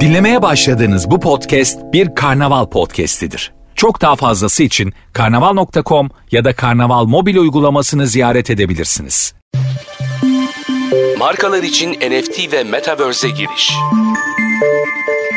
Dinlemeye başladığınız bu podcast bir karnaval podcastidir. Çok daha fazlası için karnaval.com ya da karnaval mobil uygulamasını ziyaret edebilirsiniz. Markalar için NFT ve Metaverse'e giriş.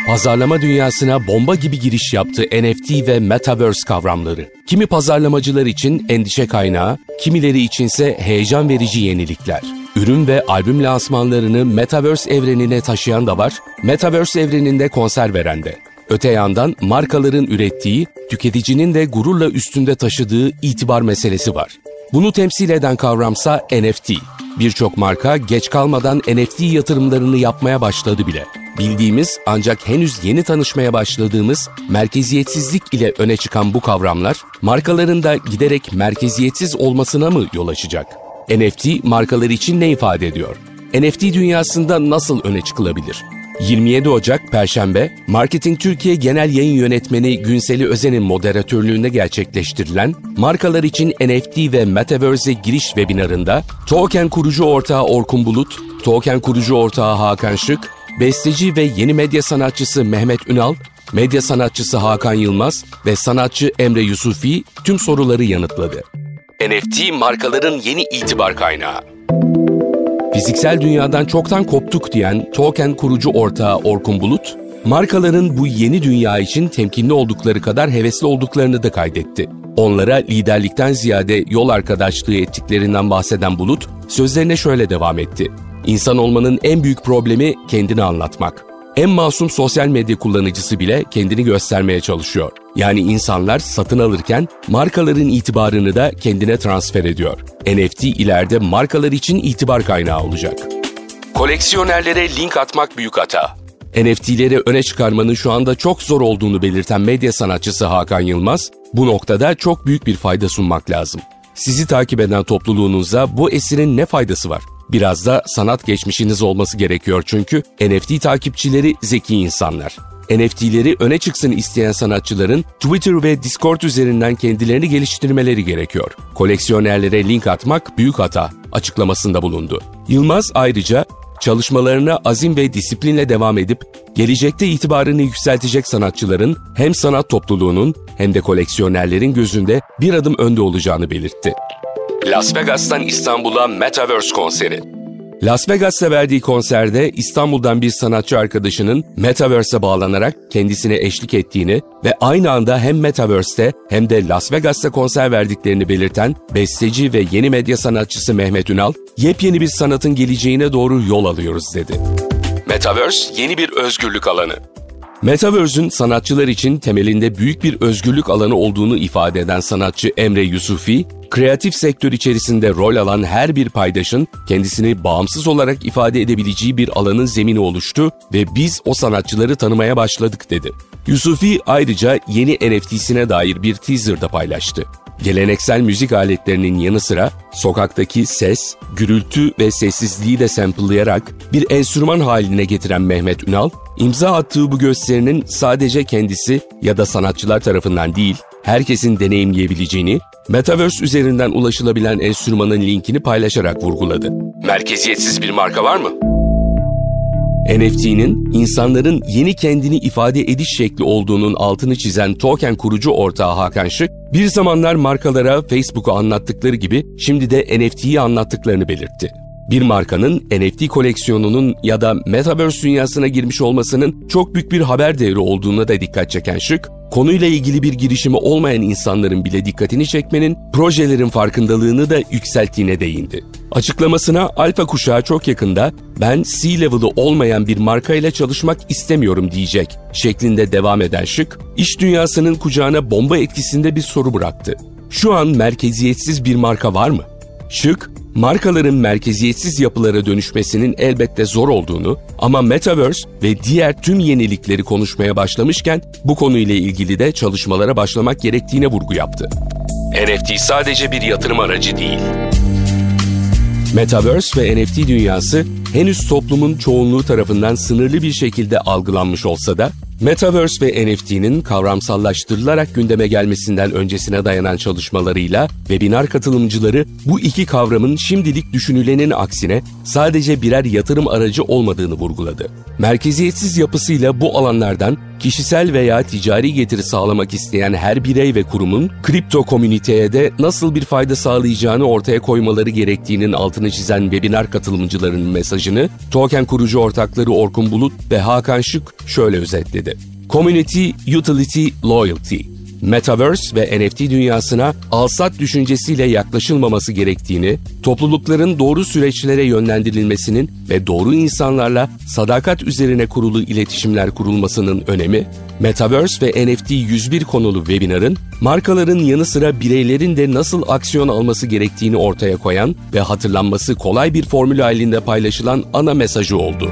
Pazarlama dünyasına bomba gibi giriş yaptı NFT ve Metaverse kavramları. Kimi pazarlamacılar için endişe kaynağı, kimileri içinse heyecan verici yenilikler. Ürün ve albüm lansmanlarını Metaverse evrenine taşıyan da var, Metaverse evreninde konser veren de. Öte yandan markaların ürettiği, tüketicinin de gururla üstünde taşıdığı itibar meselesi var. Bunu temsil eden kavramsa NFT. Birçok marka geç kalmadan NFT yatırımlarını yapmaya başladı bile. Bildiğimiz ancak henüz yeni tanışmaya başladığımız merkeziyetsizlik ile öne çıkan bu kavramlar markaların da giderek merkeziyetsiz olmasına mı yol açacak? NFT markalar için ne ifade ediyor? NFT dünyasında nasıl öne çıkılabilir? 27 Ocak Perşembe, Marketing Türkiye Genel Yayın Yönetmeni Günseli Özen'in moderatörlüğünde gerçekleştirilen Markalar için NFT ve Metaverse'e giriş webinarında Token kurucu ortağı Orkun Bulut, Token kurucu ortağı Hakan Şık, besteci ve yeni medya sanatçısı Mehmet Ünal, medya sanatçısı Hakan Yılmaz ve sanatçı Emre Yusufi tüm soruları yanıtladı. NFT markaların yeni itibar kaynağı. Fiziksel dünyadan çoktan koptuk diyen Token kurucu ortağı Orkun Bulut, markaların bu yeni dünya için temkinli oldukları kadar hevesli olduklarını da kaydetti. Onlara liderlikten ziyade yol arkadaşlığı ettiklerinden bahseden Bulut, sözlerine şöyle devam etti. İnsan olmanın en büyük problemi kendini anlatmak. En masum sosyal medya kullanıcısı bile kendini göstermeye çalışıyor. Yani insanlar satın alırken markaların itibarını da kendine transfer ediyor. NFT ileride markalar için itibar kaynağı olacak. Koleksiyonerlere link atmak büyük hata. NFT'leri öne çıkarmanın şu anda çok zor olduğunu belirten medya sanatçısı Hakan Yılmaz, bu noktada çok büyük bir fayda sunmak lazım. Sizi takip eden topluluğunuza bu esirin ne faydası var? Biraz da sanat geçmişiniz olması gerekiyor çünkü NFT takipçileri zeki insanlar. NFT'leri öne çıksın isteyen sanatçıların Twitter ve Discord üzerinden kendilerini geliştirmeleri gerekiyor. Koleksiyonerlere link atmak büyük hata açıklamasında bulundu. Yılmaz ayrıca çalışmalarına azim ve disiplinle devam edip gelecekte itibarını yükseltecek sanatçıların hem sanat topluluğunun hem de koleksiyonerlerin gözünde bir adım önde olacağını belirtti. Las Vegas'tan İstanbul'a Metaverse konseri. Las Vegas'ta verdiği konserde İstanbul'dan bir sanatçı arkadaşının Metaverse'e bağlanarak kendisine eşlik ettiğini ve aynı anda hem Metaverse'te hem de Las Vegas'ta konser verdiklerini belirten besteci ve yeni medya sanatçısı Mehmet Ünal, yepyeni bir sanatın geleceğine doğru yol alıyoruz dedi. Metaverse yeni bir özgürlük alanı. Metaverse'ün sanatçılar için temelinde büyük bir özgürlük alanı olduğunu ifade eden sanatçı Emre Yusufi, kreatif sektör içerisinde rol alan her bir paydaşın kendisini bağımsız olarak ifade edebileceği bir alanın zemini oluştu ve biz o sanatçıları tanımaya başladık dedi. Yusufi ayrıca yeni NFT'sine dair bir teaser da paylaştı. Geleneksel müzik aletlerinin yanı sıra sokaktaki ses, gürültü ve sessizliği de sample'layarak bir enstrüman haline getiren Mehmet Ünal, imza attığı bu gösterinin sadece kendisi ya da sanatçılar tarafından değil, herkesin deneyimleyebileceğini, Metaverse üzerinden ulaşılabilen enstrümanın linkini paylaşarak vurguladı. Merkeziyetsiz bir marka var mı? NFT'nin insanların yeni kendini ifade ediş şekli olduğunun altını çizen token kurucu ortağı Hakan Şık, bir zamanlar markalara Facebook'u anlattıkları gibi şimdi de NFT'yi anlattıklarını belirtti. Bir markanın NFT koleksiyonunun ya da Metaverse dünyasına girmiş olmasının çok büyük bir haber değeri olduğuna da dikkat çeken Şık, konuyla ilgili bir girişimi olmayan insanların bile dikkatini çekmenin projelerin farkındalığını da yükselttiğine değindi. Açıklamasına alfa kuşağı çok yakında ben C-level'ı olmayan bir markayla çalışmak istemiyorum diyecek şeklinde devam eden Şık, iş dünyasının kucağına bomba etkisinde bir soru bıraktı. Şu an merkeziyetsiz bir marka var mı? Şık, markaların merkeziyetsiz yapılara dönüşmesinin elbette zor olduğunu ama Metaverse ve diğer tüm yenilikleri konuşmaya başlamışken bu konuyla ilgili de çalışmalara başlamak gerektiğine vurgu yaptı. NFT sadece bir yatırım aracı değil. Metaverse ve NFT dünyası henüz toplumun çoğunluğu tarafından sınırlı bir şekilde algılanmış olsa da Metaverse ve NFT'nin kavramsallaştırılarak gündeme gelmesinden öncesine dayanan çalışmalarıyla webinar katılımcıları bu iki kavramın şimdilik düşünülenin aksine sadece birer yatırım aracı olmadığını vurguladı. Merkeziyetsiz yapısıyla bu alanlardan kişisel veya ticari getiri sağlamak isteyen her birey ve kurumun kripto komüniteye de nasıl bir fayda sağlayacağını ortaya koymaları gerektiğinin altını çizen webinar katılımcılarının mesajını token kurucu ortakları Orkun Bulut ve Hakan Şık şöyle özetledi. Community, Utility, Loyalty Metaverse ve NFT dünyasına alsat düşüncesiyle yaklaşılmaması gerektiğini, toplulukların doğru süreçlere yönlendirilmesinin ve doğru insanlarla sadakat üzerine kurulu iletişimler kurulmasının önemi, Metaverse ve NFT 101 konulu webinarın markaların yanı sıra bireylerin de nasıl aksiyon alması gerektiğini ortaya koyan ve hatırlanması kolay bir formül halinde paylaşılan ana mesajı oldu.